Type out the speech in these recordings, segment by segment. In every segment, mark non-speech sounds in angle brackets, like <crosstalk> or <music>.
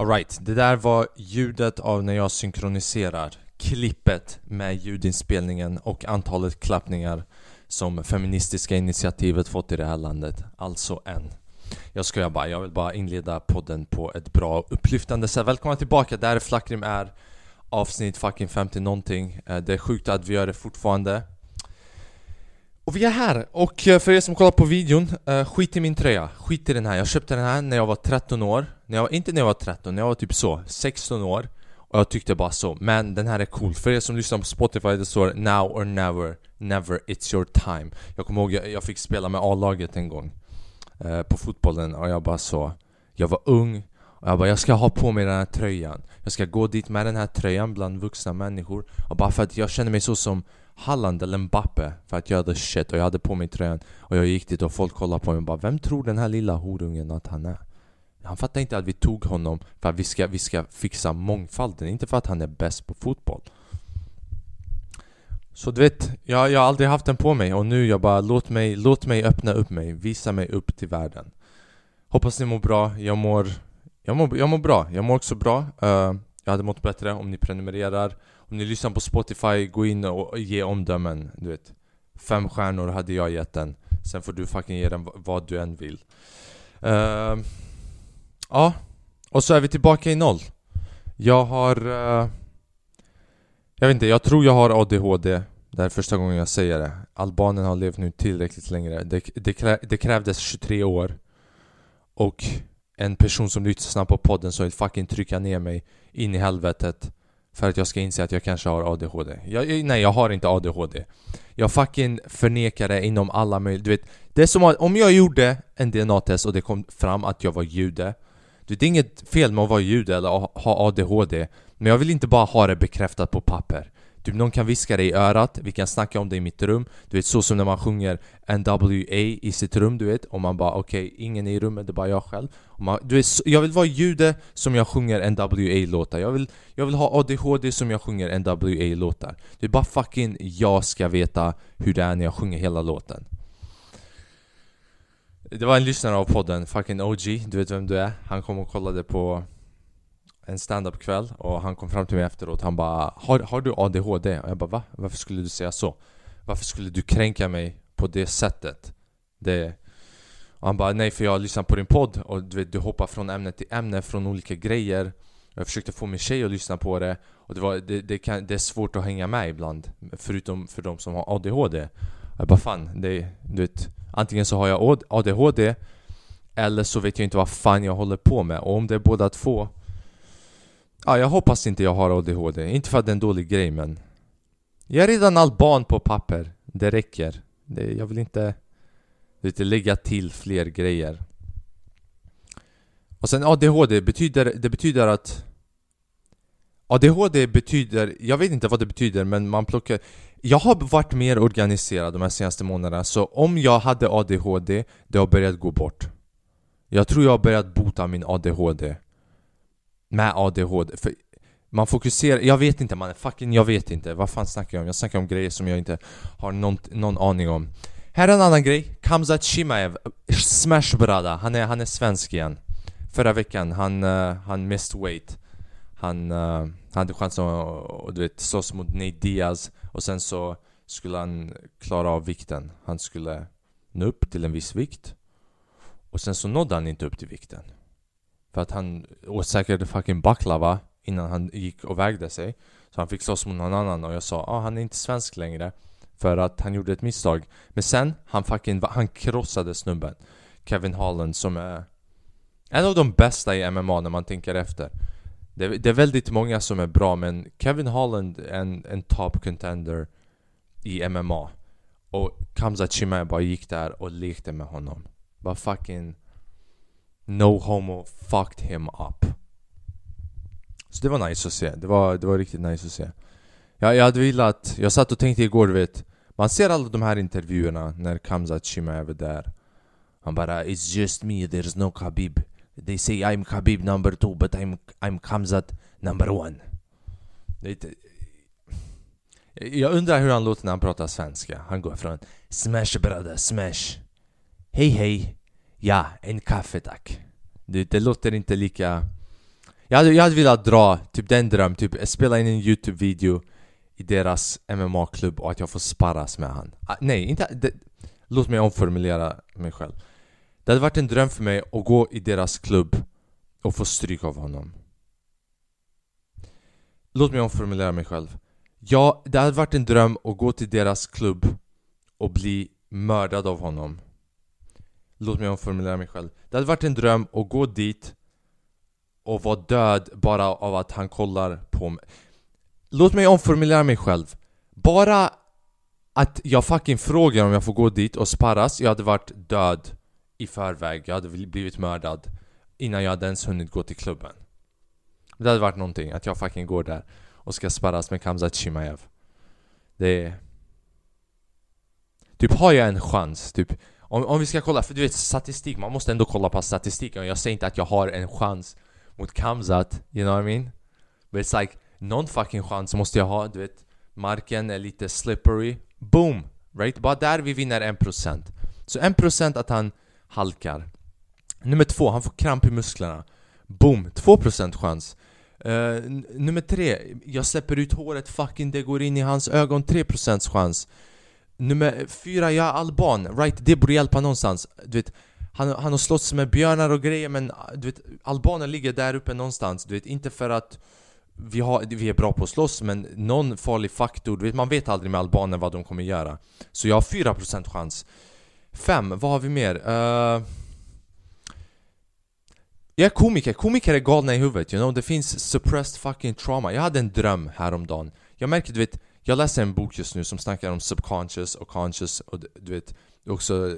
Alright, det där var ljudet av när jag synkroniserar klippet med ljudinspelningen och antalet klappningar som feministiska initiativet fått i det här landet. Alltså en. Jag skojar bara, jag vill bara inleda podden på ett bra upplyftande sätt. Välkomna tillbaka, där Flackrim är avsnitt fucking 50 någonting. Eh, det är sjukt att vi gör det fortfarande. Och vi är här! Och eh, för er som kollar på videon, uh, skit i min tröja, skit i den här. Jag köpte den här när jag var 13 år. När jag, inte när jag var 13, när jag var typ så, 16 år. Och jag tyckte bara så, men den här är cool. För er som lyssnar på Spotify, det står 'Now or never, never it's your time' Jag kommer ihåg, jag, jag fick spela med A-laget en gång uh, På fotbollen och jag bara så Jag var ung och jag bara, jag ska ha på mig den här tröjan Jag ska gå dit med den här tröjan bland vuxna människor Och bara för att jag känner mig så som Halland eller Mbappe för att göra the shit. Och jag hade på mig tröjan och jag gick dit och folk kollade på mig och bara Vem tror den här lilla horungen att han är? Han fattar inte att vi tog honom för att vi ska, vi ska fixa mångfalden, inte för att han är bäst på fotboll. Så du vet, jag, jag har aldrig haft den på mig och nu jag bara låt mig, låt mig öppna upp mig, visa mig upp till världen. Hoppas ni mår bra, jag mår, jag mår, jag mår bra, jag mår också bra. Uh, Jag hade mått bättre om ni prenumererar om ni lyssnar på Spotify, gå in och ge omdömen, du vet. Fem stjärnor hade jag gett den. Sen får du fucking ge den vad du än vill. Uh, Ja, och så är vi tillbaka i noll. Jag har... Uh, jag vet inte, jag tror jag har ADHD Det är första gången jag säger det. Albanen har levt nu tillräckligt längre. Det, det, krä, det krävdes 23 år. Och en person som lyssnar på podden så vill fucking trycka ner mig in i helvetet för att jag ska inse att jag kanske har ADHD jag, Nej, jag har inte ADHD Jag fucking förnekar det inom alla möjliga... Du vet, det är som att om jag gjorde en DNA-test och det kom fram att jag var jude du, Det är inget fel med att vara jude eller ha ADHD Men jag vill inte bara ha det bekräftat på papper. Typ någon kan viska dig i örat, vi kan snacka om det i mitt rum. Du vet så som när man sjunger NWA i sitt rum du vet. Och man bara okej, okay, ingen är i rummet, det är bara jag själv. Och man, du vet, Jag vill vara jude som jag sjunger NWA-låtar jag vill, jag vill ha ADHD som jag sjunger NWA-låtar Det är bara fucking jag ska veta hur det är när jag sjunger hela låten. Det var en lyssnare av podden, fucking OG, du vet vem du är? Han kom och kollade på en stand-up kväll och han kom fram till mig efteråt Han bara har, har du ADHD? Och jag bara va? Varför skulle du säga så? Varför skulle du kränka mig på det sättet? Det... Och han bara nej för jag lyssnar på din podd och du vet du hoppar från ämne till ämne från olika grejer Jag försökte få min tjej att lyssna på det och det, var, det, det, kan, det är svårt att hänga med ibland Förutom för de som har ADHD Jag bara fan, det, du vet Antingen så har jag ADHD Eller så vet jag inte vad fan jag håller på med och om det är båda två Ja, jag hoppas inte jag har ADHD. Inte för att det är en dålig grej men... Jag är redan alban på papper. Det räcker. Det, jag vill inte... Lite lägga till fler grejer. Och sen ADHD betyder, det betyder att... ADHD betyder, jag vet inte vad det betyder men man plockar... Jag har varit mer organiserad de här senaste månaderna så om jag hade ADHD, det har börjat gå bort. Jag tror jag har börjat bota min ADHD med ADHD för man fokuserar, jag vet inte man, fucking jag vet inte. Vad fan snackar jag om? Jag snackar om grejer som jag inte har någon, någon aning om. Här är en annan grej, Kamzat Chimaev, Smashbrada. Han är, han är svensk igen. Förra veckan, han, uh, han missed weight. Han uh, hade chansen att du vet, slåss mot Nate Diaz. Och sen så skulle han klara av vikten. Han skulle nå upp till en viss vikt. Och sen så nådde han inte upp till vikten för att han åt säkert fucking baklava innan han gick och vägde sig. Så han fick slåss mot någon annan och jag sa ah, han är inte svensk längre. För att han gjorde ett misstag. Men sen, han fucking, han krossade snubben Kevin Holland som är en av de bästa i MMA när man tänker efter. Det, det är väldigt många som är bra men Kevin Holland är en, en top contender i MMA Och Kamza Chimaev bara gick där och lekte med honom. Bara fucking No homo fucked him up. Så det var nice att se, det var, det var riktigt nice att se. Jag, jag hade velat, jag satt och tänkte igår du vet Man ser alla de här intervjuerna när Kamzat Shimaev är där. Han bara 'It's just me, there's no Khabib' They say I'm Khabib number two but I'm, I'm Kamzat number one. Det, Jag undrar hur han låter när han pratar svenska. Han går från 'Smash brother, smash' Hej hej. Ja, en kaffe tack. Det, det låter inte lika... Jag hade, jag hade velat dra typ den dröm, typ spela in en youtube-video i deras MMA-klubb och att jag får sparras med han. Ah, nej, inte... Det, låt mig omformulera mig själv. Det hade varit en dröm för mig att gå i deras klubb och få stryk av honom. Låt mig omformulera mig själv. Ja, det hade varit en dröm att gå till deras klubb och bli mördad av honom. Låt mig omformulera mig själv. Det hade varit en dröm att gå dit och vara död bara av att han kollar på mig. Låt mig omformulera mig själv. Bara att jag fucking frågar om jag får gå dit och sparras, jag hade varit död i förväg. Jag hade blivit mördad innan jag hade ens hunnit gå till klubben. Det hade varit någonting, att jag fucking går där och ska sparras med Kamzat Chimaev. Det är... Typ har jag en chans, typ om, om vi ska kolla, för du vet statistik, man måste ändå kolla på statistiken Jag säger inte att jag har en chans mot Kamzat, you know what I mean? But it's like, någon fucking chans måste jag ha, du vet Marken är lite slippery, boom! Right? Bara där vi vinner 1%. Så 1% att han halkar Nummer två, han får kramp i musklerna Boom! 2% chans uh, Nummer tre, jag släpper ut håret, fucking det går in i hans ögon 3% chans Nummer fyra, jag är alban, right? Det borde hjälpa någonstans. Du vet, han, han har slåss med björnar och grejer men ah, du vet, albaner ligger där uppe någonstans. Du vet, inte för att vi, har, vi är bra på att slåss men någon farlig faktor, du vet, man vet aldrig med albaner vad de kommer göra. Så jag har 4% chans. Fem, vad har vi mer? Uh, jag är komiker, komiker är galna i huvudet you know? Det finns suppressed fucking trauma. Jag hade en dröm häromdagen. Jag märker, du vet jag läser en bok just nu som snackar om subconscious och conscious och du vet också eh,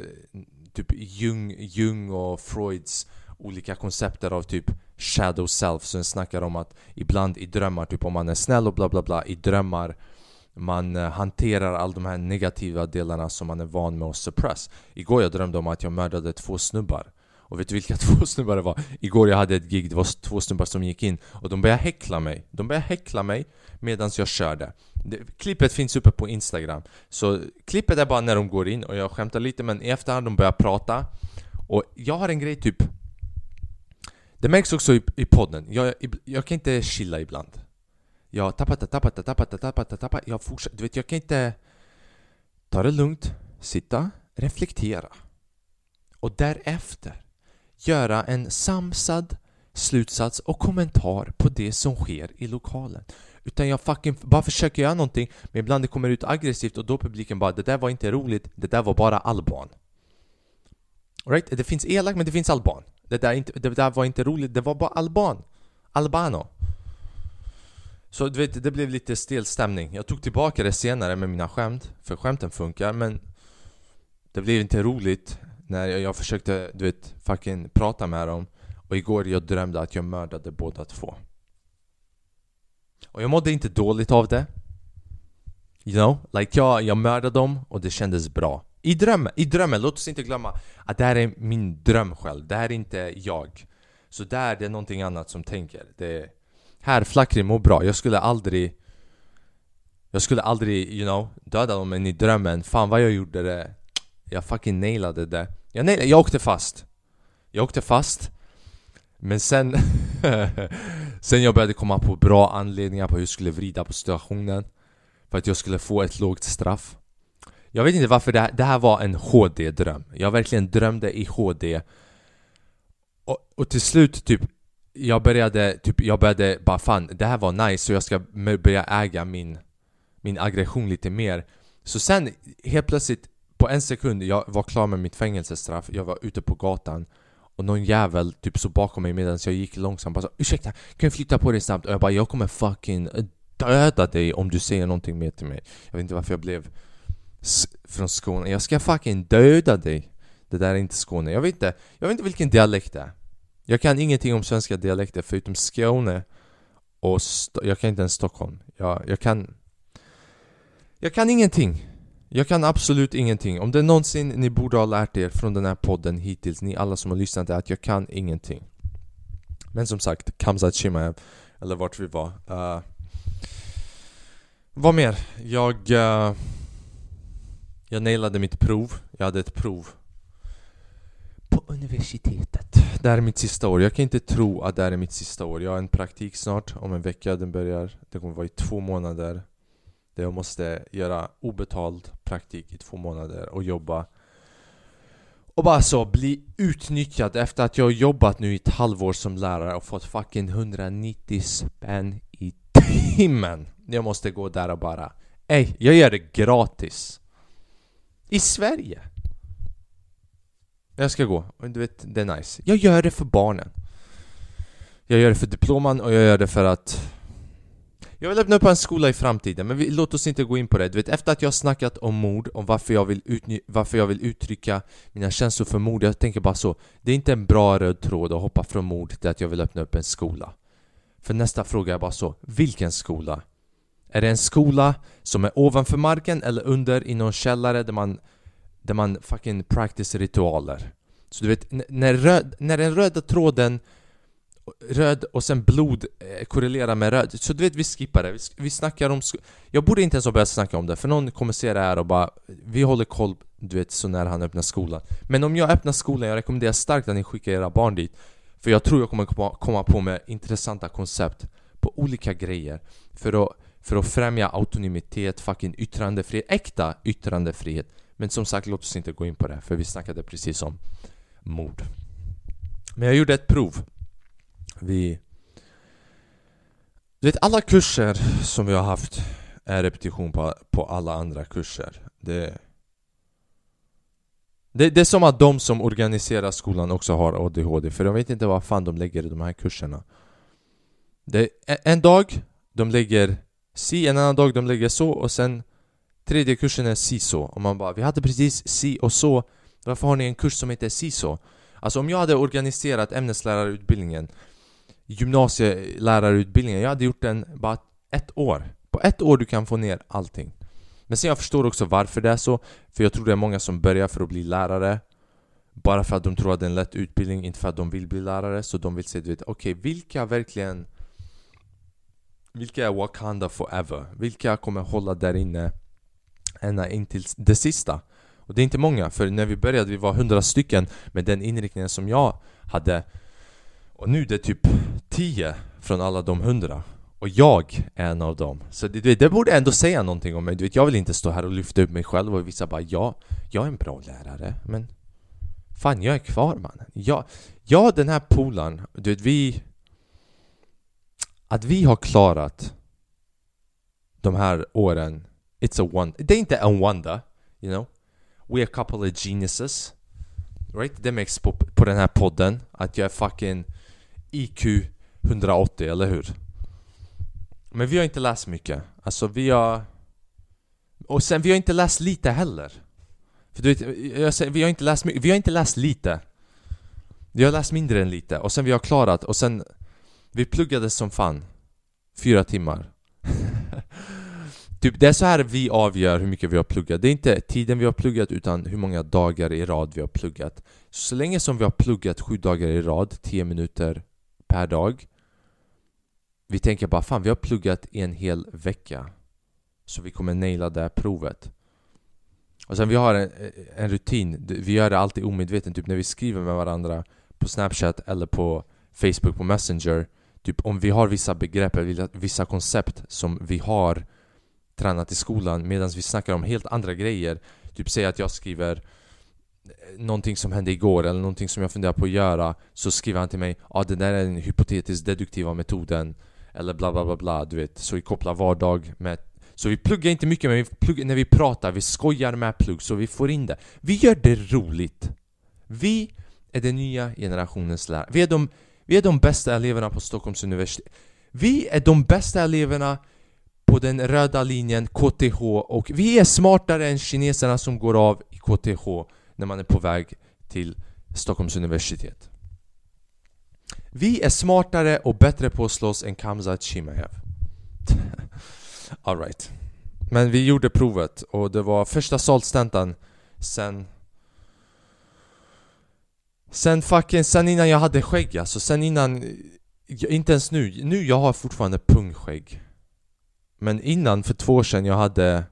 typ Jung, Jung och Freuds olika koncepter av typ shadow self som snackar om att ibland i drömmar, typ om man är snäll och bla bla bla i drömmar man eh, hanterar all de här negativa delarna som man är van med att suppress. Igår jag drömde om att jag mördade två snubbar. Och vet du vilka <laughs> två snubbar det var? Igår jag hade ett gig, det var två snubbar som gick in och de började häckla mig. De började häckla mig medan jag körde det, Klippet finns uppe på Instagram. Så klippet är bara när de går in och jag skämtar lite men i efterhand de börjar prata. Och jag har en grej typ Det märks också i, i podden, jag, jag kan inte chilla ibland. Jag tappar, tappar, tappar, tappar, tappar, Jag fortsätter, du vet jag kan inte Ta det lugnt, sitta, reflektera och därefter göra en samsad slutsats och kommentar på det som sker i lokalen. Utan jag fucking bara försöker göra någonting men ibland det kommer ut aggressivt och då publiken bara det där var inte roligt, det där var bara alban. Right? Det finns elak men det finns alban. Det där, inte, det där var inte roligt, det var bara alban. Albano. Så du vet, det blev lite stel stämning. Jag tog tillbaka det senare med mina skämt, för skämten funkar men det blev inte roligt när jag, jag försökte, du vet, fucking prata med dem Och igår jag drömde att jag mördade båda två och jag mådde inte dåligt av det. You know? Like jag, jag mördade dem och det kändes bra. I drömmen, i drömmen, låt oss inte glömma att det här är min dröm själv, det här är inte jag. Så där, det är någonting annat som tänker. Det Här, Flackrim mår bra, jag skulle aldrig Jag skulle aldrig, you know, döda dem men i drömmen, fan vad jag gjorde det. Jag fucking nailade det. Jag, nailade, jag åkte fast. Jag åkte fast Men sen <laughs> <laughs> Sen jag började komma på bra anledningar på hur jag skulle vrida på situationen. För att jag skulle få ett lågt straff. Jag vet inte varför det här, det här var en HD-dröm Jag verkligen drömde i HD och, och till slut typ jag började, typ, jag började bara fan, det här var nice så jag ska börja äga min, min aggression lite mer. Så sen helt plötsligt på en sekund, jag var klar med mitt fängelsestraff, jag var ute på gatan och någon jävel typ så bakom mig medan jag gick långsamt bara så, Ursäkta, kan jag flytta på dig snabbt? Och jag bara jag kommer fucking döda dig om du säger någonting mer till mig. Jag vet inte varför jag blev från Skåne. Jag ska fucking döda dig. Det där är inte Skåne, jag vet inte Jag vet inte vilken dialekt det är. Jag kan ingenting om svenska dialekter förutom Skåne och St... jag kan inte ens Stockholm. Jag, jag kan Jag kan ingenting jag kan absolut ingenting. Om det är någonsin ni borde ha lärt er från den här podden hittills, ni alla som har lyssnat, är att jag kan ingenting. Men som sagt, Kamsat Chimaev, eller vart vi var. Uh, vad mer? Jag... Uh, jag nailade mitt prov. Jag hade ett prov på universitetet. det här är mitt sista år. Jag kan inte tro att det här är mitt sista år. Jag har en praktik snart, om en vecka. Den börjar. Det kommer vara i två månader. Där jag måste göra obetald praktik i två månader och jobba. Och bara så bli utnyttjad efter att jag har jobbat nu i ett halvår som lärare och fått fucking 190 spänn i timmen. Jag måste gå där och bara Ey, jag gör det gratis. I Sverige. Jag ska gå, och du vet, det är nice. Jag gör det för barnen. Jag gör det för diploman och jag gör det för att jag vill öppna upp en skola i framtiden, men vi, låt oss inte gå in på det. Du vet, efter att jag har snackat om mord, om varför jag, vill utny- varför jag vill uttrycka mina känslor för mord, jag tänker bara så. Det är inte en bra röd tråd att hoppa från mord till att jag vill öppna upp en skola. För nästa fråga är bara så, vilken skola? Är det en skola som är ovanför marken eller under i någon källare där man där man fucking practice ritualer. Så du vet, när, röd, när den röda tråden Röd och sen blod eh, korrelerar med röd Så du vet, vi skippar det. Vi, vi snackar om... Jag borde inte ens ha börjat snacka om det för någon kommer se det här och bara Vi håller koll, du vet, så när han öppnar skolan Men om jag öppnar skolan, jag rekommenderar starkt att ni skickar era barn dit För jag tror jag kommer komma på med intressanta koncept På olika grejer För att, för att främja autonomitet, fucking yttrandefrihet Äkta yttrandefrihet men som sagt, låt oss inte gå in på det, för vi snackade precis om mord. Men jag gjorde ett prov. Vi... Du vet, alla kurser som vi har haft är repetition på, på alla andra kurser. Det, det, det är som att de som organiserar skolan också har ADHD, för de vet inte vad fan de lägger i de här kurserna. Det, en dag, de lägger si, en annan dag de lägger så och sen Tredje kursen är si, så och man bara Vi hade precis si och så Varför har ni en kurs som heter si, så? Alltså om jag hade organiserat ämneslärarutbildningen Gymnasielärarutbildningen, jag hade gjort den bara ett år. På ett år du kan få ner allting. Men sen jag förstår också varför det är så För jag tror det är många som börjar för att bli lärare Bara för att de tror att det är en lätt utbildning, inte för att de vill bli lärare. Så de vill se, du vet, okej okay, vilka verkligen Vilka är Wakanda forever? Vilka kommer hålla där inne ända in till det sista? Och det är inte många, för när vi började vi var hundra stycken med den inriktningen som jag hade Och nu är det typ tio från alla de hundra och jag är en av dem. Så det, det borde ändå säga någonting om mig. Du vet, jag vill inte stå här och lyfta upp mig själv och visa bara ja, jag är en bra lärare, men fan, jag är kvar mannen. Jag, jag den här polaren, du vet, vi... Att vi har klarat de här åren It's a one. Det är inte en wonder, you know. We're a couple of geniuses. Right? Det märks på, på den här podden att jag är fucking IQ 180, eller hur? Men vi har inte läst mycket. Alltså vi har... Och sen vi har inte läst lite heller. För du vet, jag säger, vi har inte läst mycket. Vi har inte läst lite. Vi har läst mindre än lite. Och sen vi har klarat. Och sen... Vi pluggade som fan. Fyra timmar. <laughs> Typ, det är så här vi avgör hur mycket vi har pluggat. Det är inte tiden vi har pluggat utan hur många dagar i rad vi har pluggat. Så länge som vi har pluggat sju dagar i rad, tio minuter per dag. Vi tänker bara fan vi har pluggat i en hel vecka. Så vi kommer naila det här provet. Och sen vi har en, en rutin, vi gör det alltid omedvetet, typ när vi skriver med varandra på Snapchat eller på Facebook på Messenger. Typ om vi har vissa begrepp eller vissa koncept som vi har tränat i skolan medan vi snackar om helt andra grejer. Typ säg att jag skriver eh, någonting som hände igår eller någonting som jag funderar på att göra så skriver han till mig ja ah, det där är den hypotetiskt deduktiva metoden eller bla bla bla bla du vet. Så vi kopplar vardag med så vi pluggar inte mycket men vi pluggar, när vi pratar, vi skojar med plugg så vi får in det. Vi gör det roligt. Vi är den nya generationens lärare. Vi är de, vi är de bästa eleverna på Stockholms universitet. Vi är de bästa eleverna på den röda linjen KTH och vi är smartare än kineserna som går av i KTH när man är på väg till Stockholms universitet. Vi är smartare och bättre på att slåss än Kamzat Chimaev. <laughs> Alright. Men vi gjorde provet och det var första saltstentan sen... Sen fucking, sen innan jag hade skägg alltså, sen innan... Inte ens nu, nu jag har fortfarande pungskägg men innan, för två år sedan, jag hade...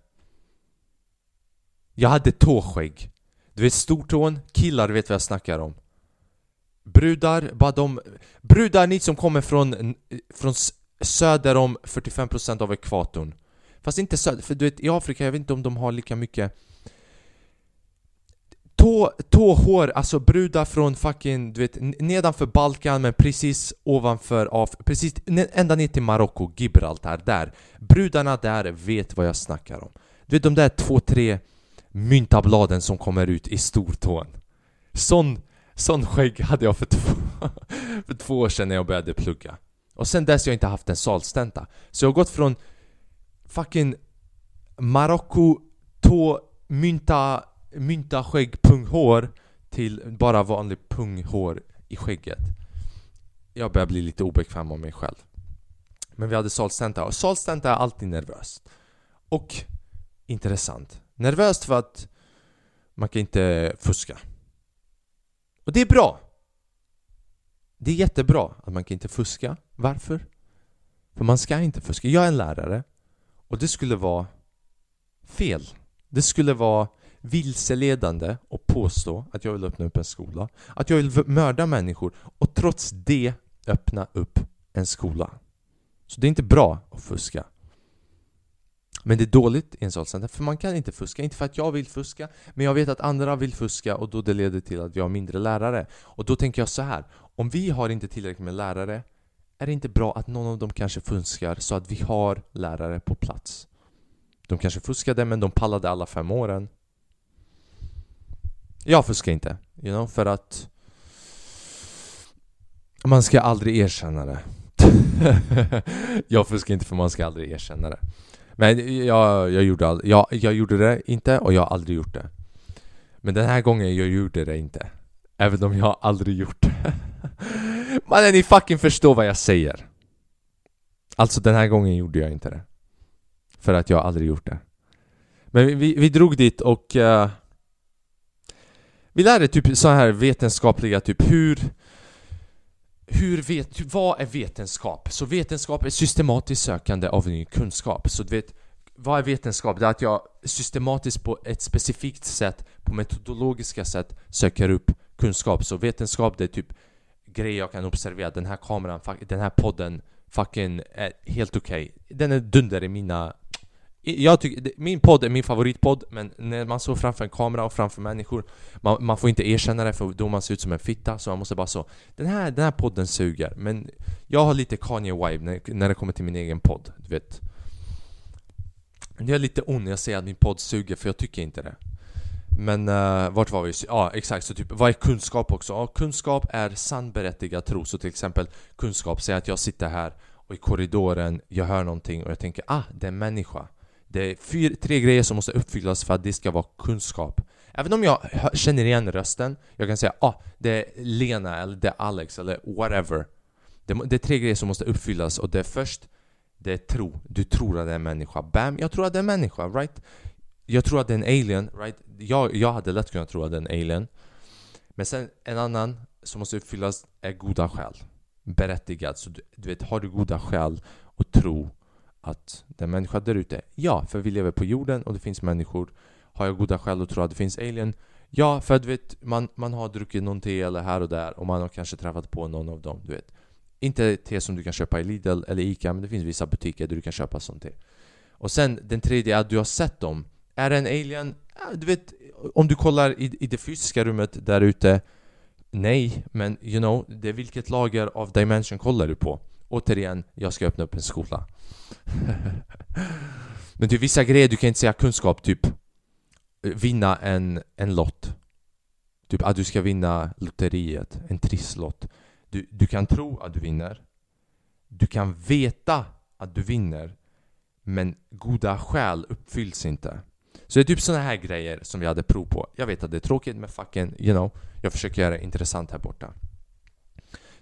Jag hade tåskägg. Du vet stortån, killar vet vad jag snackar om. Brudar, bara de... Brudar, ni som kommer från, från söder om 45% av ekvatorn. Fast inte söder, för du vet i Afrika, jag vet inte om de har lika mycket Tå, tåhår, alltså brudar från fucking, du vet, nedanför Balkan men precis ovanför Af precis ända ner till Marocko, Gibraltar, där. Brudarna där vet vad jag snackar om. Du vet de där två, tre myntabladen som kommer ut i stortån. Sån, sån skägg hade jag för två, <laughs> för två år sedan när jag började plugga. Och sen dess har jag inte haft en salstenta. Så jag har gått från fucking Marocko, tå, mynta mynta skägg, punghår till bara vanlig punghår i skägget. Jag börjar bli lite obekväm av mig själv. Men vi hade salstenta och salstenta är alltid nervöst. Och intressant. Nervöst för att man kan inte fuska. Och det är bra! Det är jättebra att man kan inte fuska. Varför? För man ska inte fuska. Jag är en lärare och det skulle vara fel. Det skulle vara vilseledande att påstå att jag vill öppna upp en skola. Att jag vill mörda människor och trots det öppna upp en skola. Så det är inte bra att fuska. Men det är dåligt i en sån center, för man kan inte fuska. Inte för att jag vill fuska, men jag vet att andra vill fuska och då det leder till att vi har mindre lärare. Och då tänker jag så här. Om vi har inte tillräckligt med lärare, är det inte bra att någon av dem kanske fuskar så att vi har lärare på plats? De kanske fuskade, men de pallade alla fem åren. Jag fuskar inte, you know, för att man ska aldrig erkänna det. <laughs> jag fuskar inte för man ska aldrig erkänna det. Men jag, jag, gjorde all, jag, jag gjorde det inte och jag har aldrig gjort det. Men den här gången jag gjorde det inte. Även om jag aldrig gjort det. <laughs> Mannen ni fucking förstår vad jag säger. Alltså den här gången gjorde jag inte det. För att jag aldrig gjort det. Men vi, vi drog dit och uh, vi lärde typ så här vetenskapliga typ hur hur vet, vad är vetenskap? Så vetenskap är systematiskt sökande av ny kunskap. Så du vet, vad är vetenskap? Det är att jag systematiskt på ett specifikt sätt, på metodologiska sätt, söker upp kunskap. Så vetenskap, det är typ grejer jag kan observera. Den här kameran, den här podden, fucking är helt okej. Okay. Den är dunder i mina jag tycker, min podd är min favoritpodd, men när man står framför en kamera och framför människor man, man får inte erkänna det för då man ser ut som en fitta, så man måste bara så Den här, den här podden suger, men jag har lite Kanye-vibe när, när det kommer till min egen podd, du vet. Jag är lite ond när jag säger att min podd suger, för jag tycker inte det. Men uh, vart var vi? Ja, exakt, så typ, vad är kunskap också? Ja, kunskap är sann berättigad tro, så till exempel kunskap, säg att jag sitter här och i korridoren, jag hör någonting och jag tänker ah, det är en människa det är fyra, tre grejer som måste uppfyllas för att det ska vara kunskap. Även om jag känner igen rösten, jag kan säga ah, det är Lena eller det är Alex eller whatever. Det, det är tre grejer som måste uppfyllas och det är först, det är tro. Du tror att det är en människa. Bam, jag tror att det är en människa, right? Jag tror att det är en alien, right? Jag, jag hade lätt kunnat tro att det är en alien. Men sen en annan som måste uppfyllas är goda skäl. Berättigad. Så du, du vet, har du goda skäl och tro att det är människa där ute? Ja, för vi lever på jorden och det finns människor. Har jag goda skäl att tro att det finns alien? Ja, för du vet, man, man har druckit någon te eller här och där och man har kanske träffat på någon av dem, du vet. Inte te som du kan köpa i Lidl eller Ica, men det finns vissa butiker där du kan köpa sånt te. Och sen den tredje är att du har sett dem. Är det en alien? Ja, du vet, om du kollar i, i det fysiska rummet där ute Nej, men you know, det är vilket lager av dimension kollar du på? Återigen, jag ska öppna upp en skola. <laughs> Men typ vissa grejer, du kan inte säga kunskap, typ eh, vinna en, en lott. Typ att du ska vinna lotteriet, en trisslott. Du, du kan tro att du vinner. Du kan veta att du vinner. Men goda skäl uppfylls inte. Så det är typ såna här grejer som vi hade prov på. Jag vet att det är tråkigt men fucking, you know. Jag försöker göra det intressant här borta.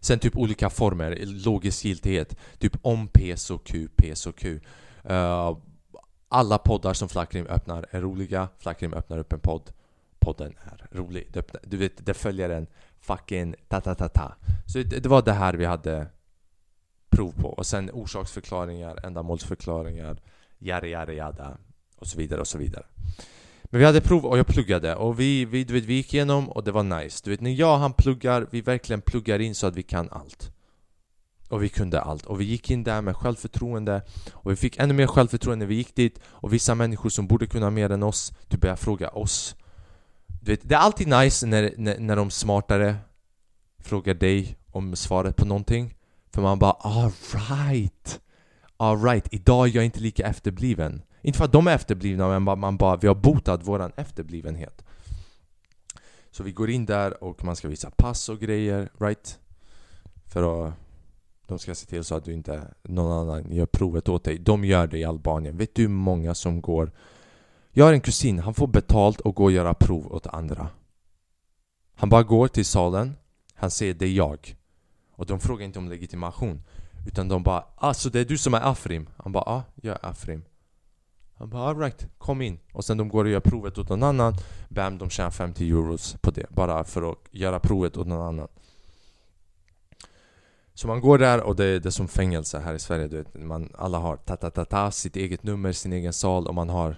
Sen typ olika former, logisk giltighet. Typ om P så Q, P så Q. Uh, alla poddar som Flackrim öppnar är roliga. Flackrim öppnar upp en podd. Podden är rolig. Du vet, det följer en fucking ta-ta-ta-ta. Så det, det var det här vi hade prov på. Och sen orsaksförklaringar, ändamålsförklaringar, Yada-Yada-Yada och så vidare och så vidare. Men vi hade prov och jag pluggade och vi, vi, du vet, vi gick igenom och det var nice. Du vet, när jag och han pluggar, vi verkligen pluggar in så att vi kan allt. Och vi kunde allt. Och vi gick in där med självförtroende och vi fick ännu mer självförtroende när vi gick dit och vissa människor som borde kunna mer än oss, du började fråga oss. Du vet, det är alltid nice när, när, när de smartare frågar dig om svaret på någonting. För man bara alright! Alright, idag är jag inte lika efterbliven. Inte för att de är efterblivna, men man bara, vi har botat våran efterblivenhet. Så vi går in där och man ska visa pass och grejer, right? För att de ska se till så att du inte någon annan gör provet åt dig. De gör det i Albanien. Vet du hur många som går? Jag har en kusin, han får betalt och går och göra prov åt andra. Han bara går till salen, han säger det är jag. Och de frågar inte om legitimation. Utan de bara alltså det är du som är Afrim? Han bara ah, jag är Afrim. Han bara alright, kom in. Och sen de går och gör provet åt någon annan. Bam, de tjänar 50 euros på det. Bara för att göra provet åt någon annan. Så man går där och det är, det är som fängelse här i Sverige. Du vet, man, alla har ta-ta-ta-ta, sitt eget nummer, sin egen sal och man har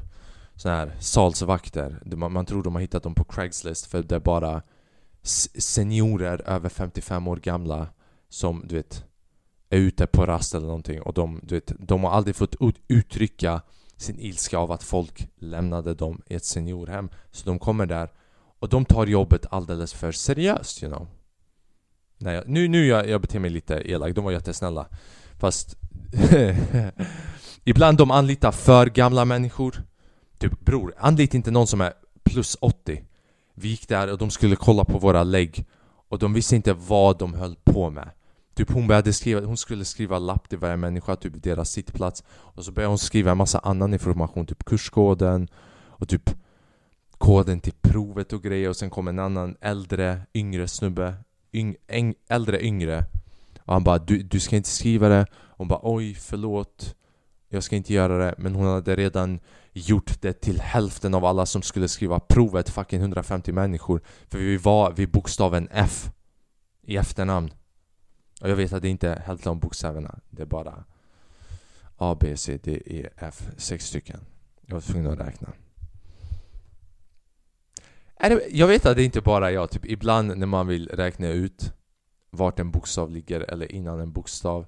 såna här salsvakter. Man, man tror de har hittat dem på Craigslist för det är bara seniorer över 55 år gamla som du vet är ute på rast eller någonting och de, du vet, de har aldrig fått ut, uttrycka sin ilska av att folk lämnade dem i ett seniorhem. Så de kommer där och de tar jobbet alldeles för seriöst, you know. Nej, nu, nu jag, jag beter mig lite elak, de var jättesnälla. Fast <laughs> ibland de anlitar för gamla människor. Typ bror, anlita inte någon som är plus 80. Vi gick där och de skulle kolla på våra lägg och de visste inte vad de höll på med. Typ hon började skriva, hon skulle skriva lapp till varje människa, typ deras sittplats. Och så började hon skriva en massa annan information, typ kurskoden och typ koden till provet och grejer. Och sen kom en annan äldre, yngre snubbe yng, äng, Äldre, yngre. Och han bara du, du ska inte skriva det. Hon bara oj, förlåt. Jag ska inte göra det. Men hon hade redan gjort det till hälften av alla som skulle skriva provet Fucking 150 människor. För vi var vid bokstaven F I efternamn och jag vet att det inte är hälften av bokstäverna. Det är bara A, B, C, D, E, F. Sex stycken. Jag var tvungen att räkna. Jag vet att det inte bara är jag. Typ ibland när man vill räkna ut vart en bokstav ligger eller innan en bokstav.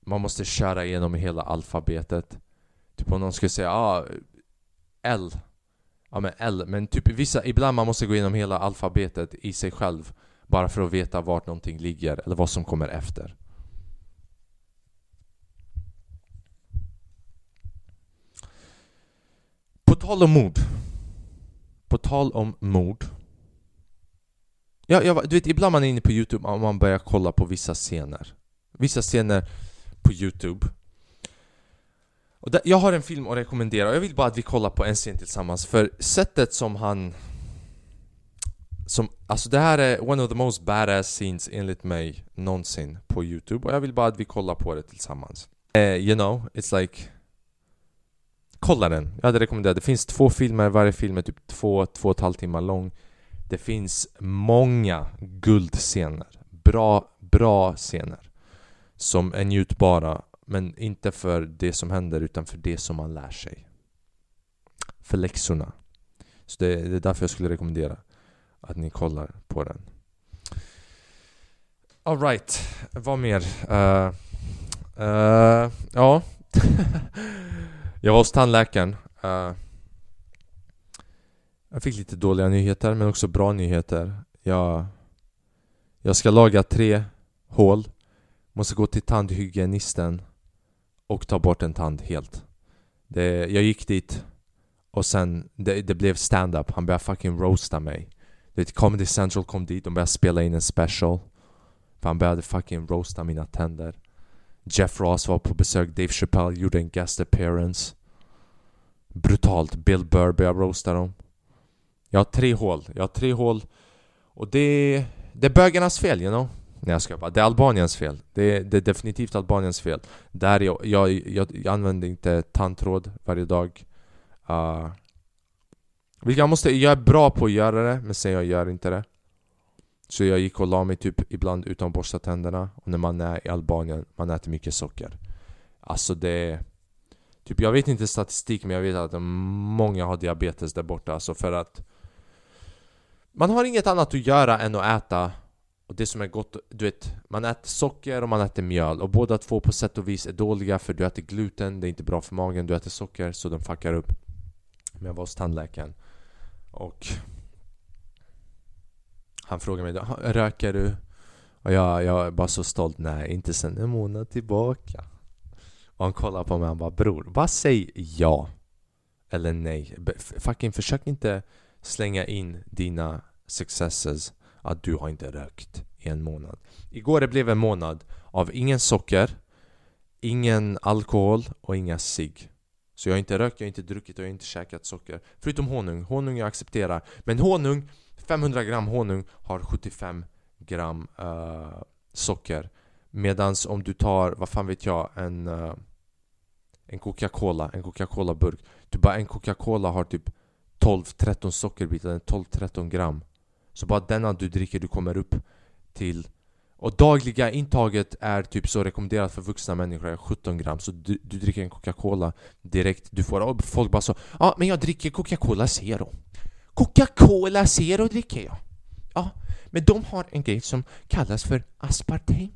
Man måste köra igenom hela alfabetet. Typ om någon skulle säga ah, L. Ja men L. Men typ vissa, ibland man måste gå igenom hela alfabetet i sig själv. Bara för att veta vart någonting ligger eller vad som kommer efter. På tal om mord. På tal om mord. Ja, jag, du vet, ibland man är inne på Youtube och man börjar kolla på vissa scener. Vissa scener på Youtube. Och där, jag har en film att rekommendera och jag vill bara att vi kollar på en scen tillsammans för sättet som han som, alltså det här är one of the most badass scenes enligt mig någonsin på youtube. Och jag vill bara att vi kollar på det tillsammans. Uh, You know, it's like Kolla den! Jag hade rekommenderat, det finns två filmer, varje film är typ två, två och ett halvt timmar lång. Det finns många guldscener. Bra, bra scener. Som är njutbara Men inte för det som händer utan för det som man lär sig. För läxorna. Så det, det är därför jag skulle rekommendera att ni kollar på den. Alright, vad mer? Uh, uh, ja, <laughs> jag var hos tandläkaren. Uh, jag fick lite dåliga nyheter men också bra nyheter. Jag, jag ska laga tre hål, måste gå till tandhygienisten och ta bort en tand helt. Det, jag gick dit och sen det, det blev stand-up. Han började fucking roasta mig. Vet, Comedy Central kom dit, de började spela in en special. För han började fucking roasta mina tänder. Jeff Ross var på besök, Dave Chappelle gjorde en guest appearance. Brutalt. Bill Burr började roasta dem. Jag har tre hål. Jag har tre hål. Och det, det är bögarnas fel, you know? Nej jag ska bara. Det är Albaniens fel. Det är, det är definitivt Albaniens fel. Där jag, jag, jag, jag använder inte tandtråd varje dag. Uh, jag, måste, jag är bra på att göra det, men sen jag gör inte det. Så jag gick och la mig typ ibland utan att borsta tänderna. Och när man är i Albanien, man äter mycket socker. Alltså det... Typ jag vet inte statistik men jag vet att många har diabetes där borta alltså för att Man har inget annat att göra än att äta och det som är gott, du vet, man äter socker och man äter mjöl och båda två på sätt och vis är dåliga för du äter gluten, det är inte bra för magen, du äter socker så de fuckar upp. Men jag var hos tandläkaren och han frågade mig röker du? Och jag, jag är bara så stolt, nej inte sen en månad tillbaka. Och han kollar på mig och han bara bror, bara säg ja. Eller nej. Fucking försök inte slänga in dina successes att du har inte rökt i en månad. Igår det blev en månad av ingen socker, ingen alkohol och inga cigg. Så jag har inte rökt, jag har inte druckit och jag har inte käkat socker. Förutom honung. Honung jag accepterar. Men honung, 500 gram honung har 75 gram uh, socker. Medans om du tar, vad fan vet jag, en, uh, en Coca-Cola, en Coca-Cola-burk. Du bara en Coca-Cola har typ 12-13 sockerbitar, 12-13 gram. Så bara denna du dricker, du kommer upp till och dagliga intaget är typ så rekommenderat för vuxna människor, 17 gram. Så du, du dricker en Coca-Cola direkt, du får... Och folk bara så Ja, ah, men jag dricker Coca-Cola Zero. Coca-Cola Zero dricker jag. Ja, men de har en grej som kallas för aspartam.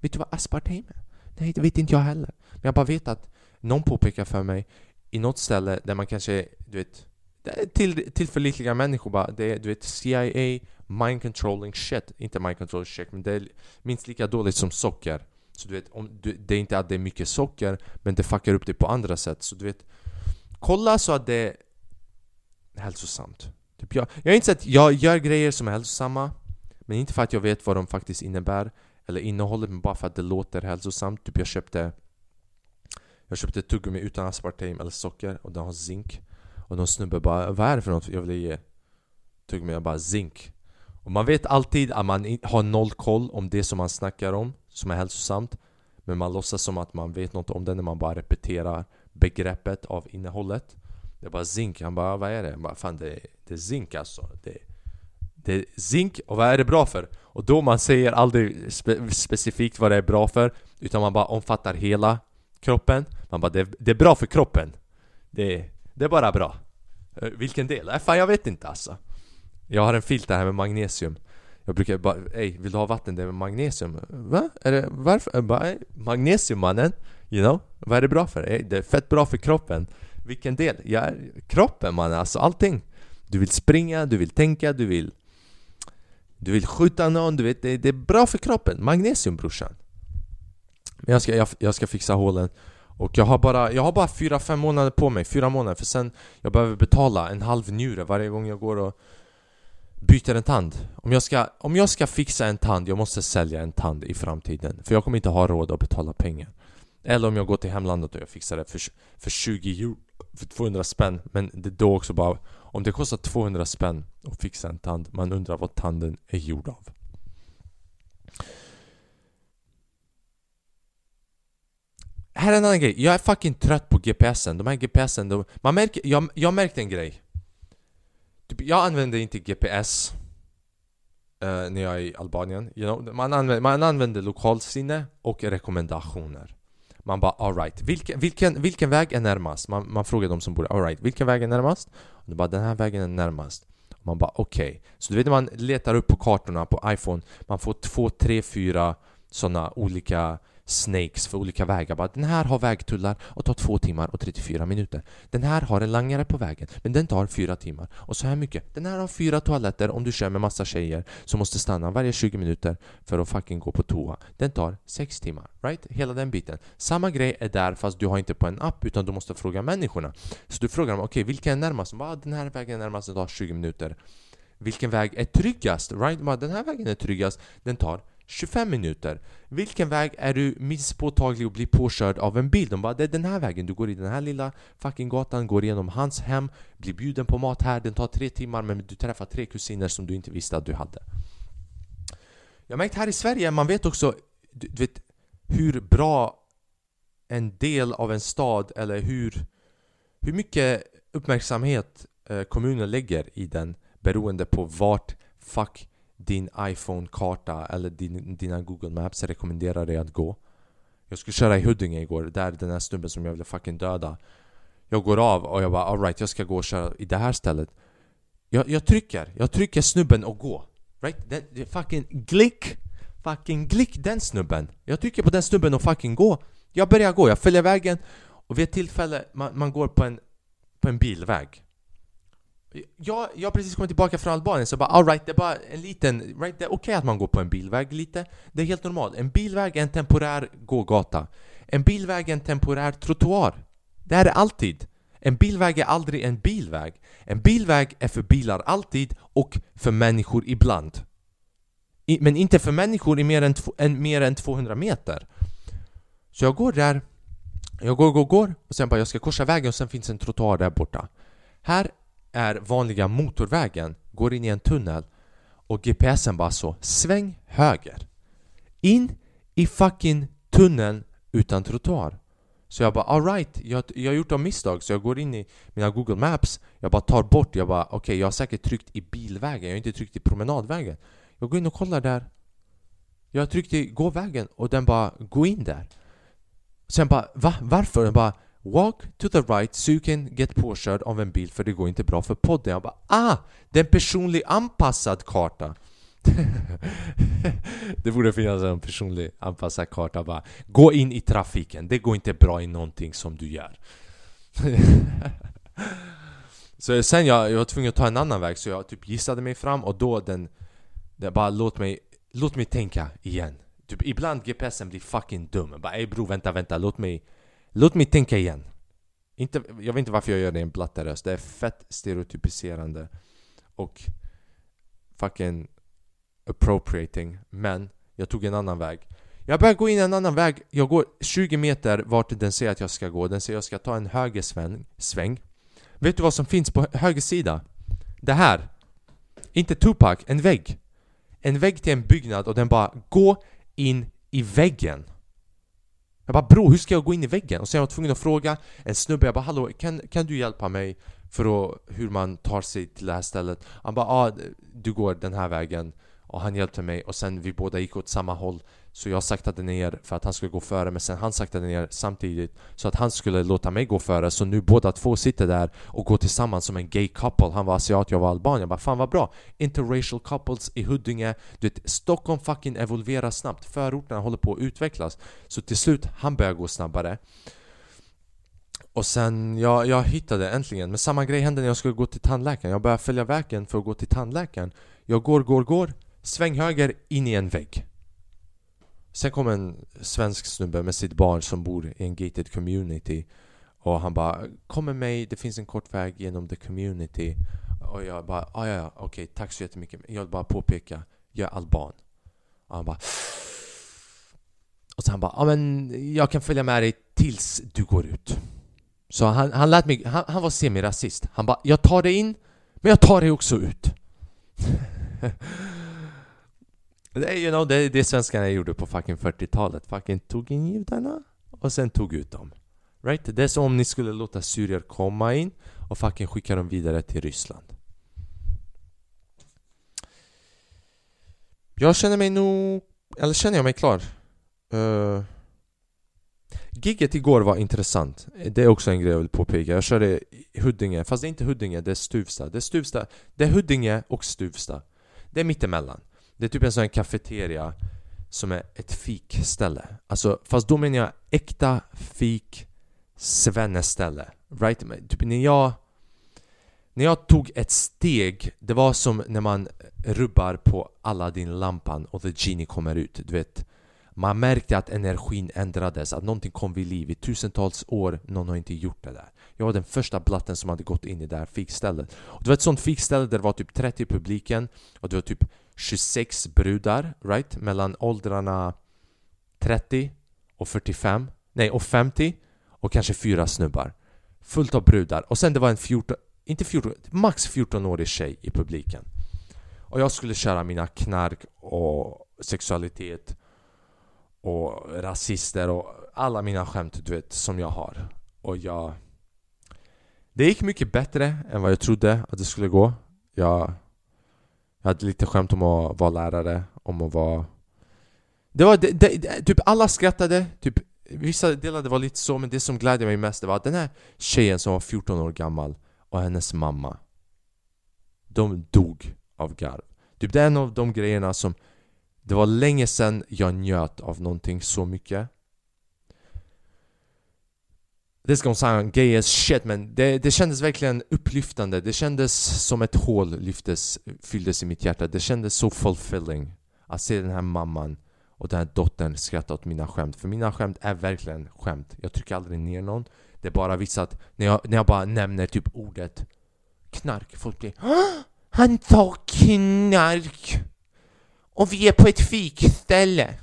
Vet du vad aspartam är? Nej, det vet inte jag heller. Men jag bara vet att någon påpekar för mig i något ställe där man kanske, du vet, till, tillförlitliga människor bara, det är du vet CIA, mind controlling shit. Inte mind controlling shit, men det är minst lika dåligt som socker. Så du vet, om du, det är inte att det är mycket socker, men det fuckar upp det på andra sätt. Så du vet, kolla så att det är hälsosamt. Typ jag, jag har inte sett, jag gör grejer som är hälsosamma, men inte för att jag vet vad de faktiskt innebär eller innehållet, men bara för att det låter hälsosamt. Typ jag köpte jag köpte tuggummi utan aspartam eller socker och den har zink. Och någon snubbe bara 'Vad är det för något? Jag vill ge?' Tuggummi, jag bara 'Zink' Och man vet alltid att man har noll koll om det som man snackar om, som är hälsosamt. Men man låtsas som att man vet något om det när man bara repeterar begreppet av innehållet. Det bara zink, han bara 'Vad är det?' Jag bara 'Fan det, det är zink alltså' det, det är zink, och vad är det bra för? Och då man säger aldrig spe specifikt vad det är bra för Utan man bara omfattar hela kroppen. Man bara det, det är bra för kroppen. Det, det är bara bra eh, Vilken del? Äh, fan jag vet inte alltså Jag har en filt här med magnesium Jag brukar bara, ey vill du ha vatten? Det är med magnesium Va? Är det, varför? Bara, magnesium mannen You know? Vad är det bra för? Ey, det är fett bra för kroppen Vilken del? Ja, kroppen mannen, alltså allting Du vill springa, du vill tänka, du vill Du vill skjuta någon, du vet det, det är bra för kroppen Magnesium brorsan Men jag ska, jag, jag ska fixa hålen och jag har bara, jag har bara 4-5 månader på mig, 4 månader för sen Jag behöver betala en halv njure varje gång jag går och byter en tand. Om jag, ska, om jag ska fixa en tand, jag måste sälja en tand i framtiden För jag kommer inte ha råd att betala pengar. Eller om jag går till hemlandet och jag fixar det för, för 20 euro För 200 spänn Men det är då också bara Om det kostar 200 spänn att fixa en tand Man undrar vad tanden är gjord av. Här är en annan grej, jag är fucking trött på GPSen, de här GPSen, de, man märker, jag, jag märkte en grej typ, Jag använder inte GPS uh, eh, när jag är i Albanien, you know? man, använder, man använder lokalsinne och rekommendationer Man bara alright, vilken, vilken, vilken väg är närmast? Man, man frågar de som bor alright, vilken väg är närmast? Och de bara den här vägen är närmast och Man bara okej okay. Så du vet när man letar upp på kartorna på iPhone Man får två, tre, fyra sådana olika snakes för olika vägar. Bara, den här har vägtullar och tar 2 timmar och 34 minuter. Den här har en langare på vägen, men den tar 4 timmar. Och så här mycket. Den här har fyra toaletter om du kör med massa tjejer som måste stanna varje 20 minuter för att fucking gå på toa. Den tar 6 timmar. Right? Hela den biten. Samma grej är där fast du har inte på en app utan du måste fråga människorna. Så du frågar dem, okej okay, vilken är närmast? Bara, ah, den här vägen är närmast, den tar 20 minuter. Vilken väg är tryggast? Right? Bara, den här vägen är tryggast, den tar 25 minuter. Vilken väg är du minst påtaglig att bli påkörd av en bil? De bara det är den här vägen, du går i den här lilla fucking gatan, går igenom hans hem, blir bjuden på mat här, den tar tre timmar men du träffar tre kusiner som du inte visste att du hade. Jag har märkt här i Sverige, man vet också du, du vet, hur bra en del av en stad eller hur, hur mycket uppmärksamhet eh, kommunen lägger i den beroende på vart fuck din iPhone-karta eller din, dina Google Maps rekommenderar dig att gå. Jag skulle köra i Huddinge igår, där den här snubben som jag ville fucking döda. Jag går av och jag bara alright, jag ska gå och köra i det här stället. Jag, jag trycker, jag trycker snubben och gå Right? Den, fucking glick Fucking glick den snubben. Jag trycker på den snubben och fucking gå Jag börjar gå, jag följer vägen Och vid ett tillfälle, man, man går på en, på en bilväg jag, jag har precis kommit tillbaka från Albanien så bara alright, det är bara en liten... Right, det är okej okay att man går på en bilväg lite. Det är helt normalt. En bilväg är en temporär gågata. En bilväg är en temporär trottoar. Det är det alltid. En bilväg är aldrig en bilväg. En bilväg är för bilar alltid och för människor ibland. I, Men inte för människor i mer än, en, mer än 200 meter. Så jag går där. Jag går, går, går. Och sen bara jag ska korsa vägen och sen finns en trottoar där borta. Här är vanliga motorvägen, går in i en tunnel och GPSen bara så sväng höger. In i fucking tunneln utan trottoar. Så jag bara alright, jag, jag har gjort av misstag så jag går in i mina Google Maps Jag bara tar bort, jag bara okej okay, jag har säkert tryckt i bilvägen, jag har inte tryckt i promenadvägen Jag går in och kollar där Jag har tryckt i gåvägen och den bara gå in där Sen bara va? Varför? Den bara Walk to the right so you can get påkörd av en bil för det går inte bra för podden. Jag bara ah! Det är en personlig anpassad karta. <laughs> det borde finnas en personlig anpassad karta bara Gå in i trafiken, det går inte bra i någonting som du gör. <laughs> så sen jag, jag var tvungen att ta en annan väg så jag typ gissade mig fram och då den... den bara låt mig, låt mig tänka igen. Typ ibland GPSen blir fucking dum. Jag bara ey bro vänta vänta låt mig Låt mig tänka igen. Inte, jag vet inte varför jag gör det i en platta röst. Det är fett stereotypiserande. Och fucking appropriating. Men jag tog en annan väg. Jag börjar gå in en annan väg. Jag går 20 meter vart den säger att jag ska gå. Den säger att jag ska ta en högersväng. Sväng. Vet du vad som finns på höger sida? Det här. Inte Tupac, en vägg. En vägg till en byggnad och den bara går in i väggen. Jag bara bro, hur ska jag gå in i väggen? Och sen var jag tvungen att fråga en snubbe, jag bara hallå, kan, kan du hjälpa mig för att, hur man tar sig till det här stället? Han bara ah, du går den här vägen och han hjälpte mig och sen vi båda gick åt samma håll så jag saktade ner för att han skulle gå före men sen han saktade ner samtidigt Så att han skulle låta mig gå före. Så nu båda två sitter där och går tillsammans som en gay couple. Han var asiat, jag var alban, jag bara fan vad bra. Interracial couples i Huddinge. Du vet, Stockholm fucking evolverar snabbt. Förorterna håller på att utvecklas. Så till slut, han börjar gå snabbare. Och sen, ja, jag hittade äntligen, men samma grej hände när jag skulle gå till tandläkaren. Jag började följa vägen för att gå till tandläkaren. Jag går, går, går. Sväng höger in i en vägg. Sen kom en svensk snubbe med sitt barn som bor i en gated community Och han bara Kom med mig, det finns en kort väg genom the community. Och jag bara ah, ja, ja, okej, okay, tack så jättemycket. Jag vill bara påpeka, jag är alban. Och han bara Och sen han bara ja men jag kan följa med dig tills du går ut. Så han, han lät mig, han, han var semirasist. Han bara jag tar dig in men jag tar dig också ut. <laughs> Det är you know, det, det svenskarna gjorde på fucking 40-talet. Fucking tog in judarna och sen tog ut dem. Right? Det är som om ni skulle låta syrier komma in och fucking skicka dem vidare till Ryssland. Jag känner mig nog... Eller känner jag mig klar? Uh, Gigget igår var intressant. Det är också en grej jag vill påpeka. Jag körde Huddinge, fast det är inte Huddinge, det är Stuvsta. Det är Stuvsta. Det är Huddinge och Stuvsta. Det är mittemellan. Det är typ en sån här kafeteria som är ett fikställe. Alltså, fast då menar jag äkta fik svenneställe. Right? Typ när jag... När jag tog ett steg, det var som när man rubbar på Aladdin-lampan och the genie kommer ut. Du vet, man märkte att energin ändrades, att någonting kom vid liv. I tusentals år, någon har inte gjort det där. Jag var den första blatten som hade gått in i det här fikstället. Och det var ett sånt fikställe där det var typ 30 i publiken och det var typ 26 brudar, right? Mellan åldrarna 30 och 45, nej och 50 och kanske fyra snubbar. Fullt av brudar och sen det var en 14, inte 14, max 14-årig tjej i publiken. Och jag skulle köra mina knark och sexualitet och rasister och alla mina skämt du vet som jag har. Och jag... Det gick mycket bättre än vad jag trodde att det skulle gå. Jag jag hade lite skämt om att vara lärare, om att vara... Det var det, det, typ alla skrattade, typ vissa delar det var lite så, men det som glädde mig mest det var att den här tjejen som var 14 år gammal och hennes mamma De dog av garv. Typ det är en av de grejerna som Det var länge sedan jag njöt av någonting så mycket. This gonna sound gay as shit men det, det kändes verkligen upplyftande. Det kändes som ett hål lyftes, fylldes i mitt hjärta. Det kändes så fulfilling Att se den här mamman och den här dottern skratta åt mina skämt. För mina skämt är verkligen skämt. Jag trycker aldrig ner någon. Det är bara vissa att när jag, när jag bara nämner typ ordet knark Folk blir Han tar knark! Och vi är på ett fikställe!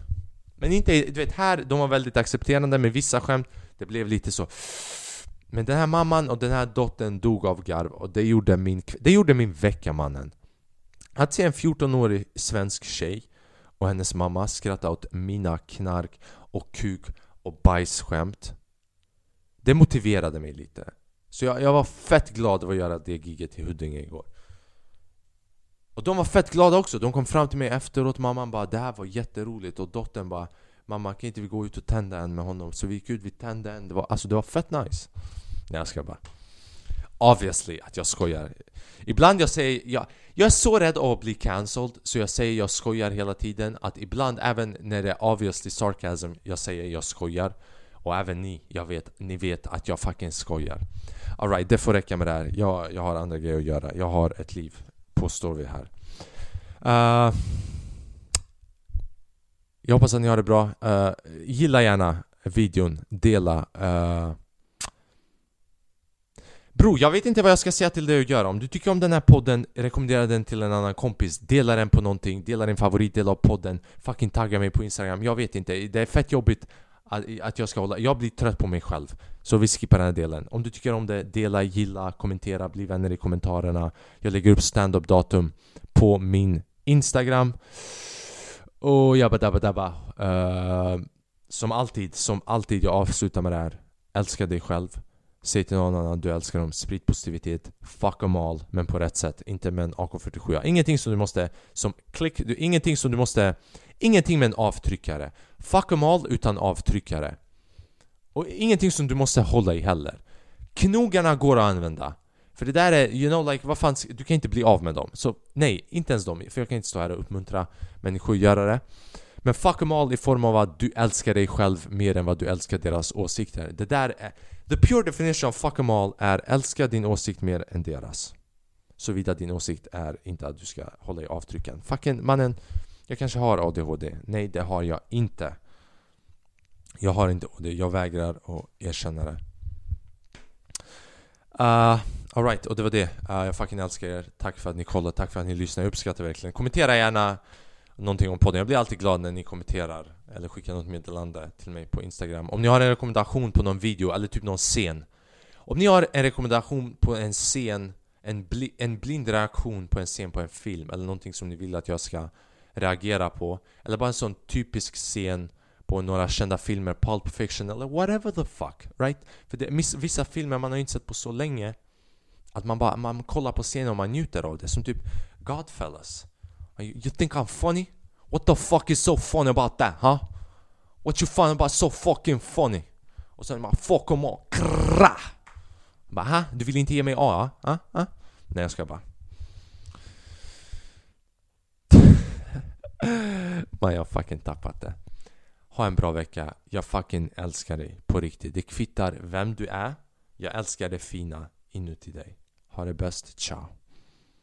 Men inte, du vet här, de var väldigt accepterande med vissa skämt. Det blev lite så. Men den här mamman och den här dottern dog av garv och det gjorde min, det gjorde min vecka mannen. Att se en 14-årig svensk tjej och hennes mamma skratta åt mina knark och kuk och bajsskämt Det motiverade mig lite. Så jag, jag var fett glad över att göra det giget i Huddinge igår. Och de var fett glada också, de kom fram till mig efteråt Mamman bara 'Det här var jätteroligt' och dottern bara 'Mamma kan inte vi gå ut och tända en med honom?' Så vi gick ut, vi tände en, det var, alltså det var fett nice. Nej jag ska bara. Obviously att jag skojar. Ibland jag säger, jag, jag är så rädd att bli cancelled så jag säger jag skojar hela tiden. Att ibland även när det är obviously sarcasm, jag säger jag skojar. Och även ni, jag vet, ni vet att jag fucking skojar. Alright, det får räcka med det här. Jag, jag har andra grejer att göra, jag har ett liv Påstår vi här. Uh, jag hoppas att ni har det bra uh, Gilla gärna videon, dela uh, Bro, jag vet inte vad jag ska säga till dig att göra. Om du tycker om den här podden, rekommendera den till en annan kompis. Dela den på någonting, dela din favoritdel av podden. Fucking tagga mig på Instagram. Jag vet inte, det är fett jobbigt att, att jag ska hålla... Jag blir trött på mig själv. Så vi skippar den här delen. Om du tycker om det, dela, gilla, kommentera, bli vänner i kommentarerna. Jag lägger upp stand-up datum på min Instagram. Och jabba dabba dabba. Uh, som alltid, som alltid jag avslutar med det här. Älska dig själv. Säg till någon annan att du älskar dem, sprid positivitet. Fuck them all, men på rätt sätt. Inte med en AK47 Ingenting som du måste Som klick, du, ingenting som du måste Ingenting med en avtryckare. Fuck them all utan avtryckare. Och ingenting som du måste hålla i heller. Knogarna går att använda. För det där är, you know like, vad fan, du kan inte bli av med dem Så nej, inte ens dem För jag kan inte stå här och uppmuntra människor att göra det men fuck them all i form av att du älskar dig själv mer än vad du älskar deras åsikter Det där är The pure definition of fuck em all är älska din åsikt mer än deras. Såvida din åsikt är inte att du ska hålla i avtrycken. Fucking mannen, jag kanske har ADHD. Nej, det har jag inte. Jag har inte ADHD, jag vägrar att erkänna det. Uh, Alright, och det var det. Uh, jag fucking älskar er. Tack för att ni kollade, tack för att ni lyssnade. Jag uppskattar verkligen. Kommentera gärna någonting om podden. Jag blir alltid glad när ni kommenterar eller skickar något meddelande till mig på Instagram. Om ni har en rekommendation på någon video eller typ någon scen. Om ni har en rekommendation på en scen, en, bli, en blind reaktion på en scen på en film eller någonting som ni vill att jag ska reagera på. Eller bara en sån typisk scen på några kända filmer, Pulp Fiction eller whatever the fuck, right? För det, vissa filmer man har inte sett på så länge att man bara man kollar på scenen och man njuter av det. Som typ Godfellas. You think I'm funny? What the fuck is so funny about that, huh? What you find about so fucking funny? Och sen bara fuck em all, krra! Bara ha? Du vill inte ge mig A? Ha? Ha? Nej jag ska bara <laughs> Man jag har fucking tappat det Ha en bra vecka, jag fucking älskar dig på riktigt Det kvittar vem du är Jag älskar det fina inuti dig Ha det bäst, ciao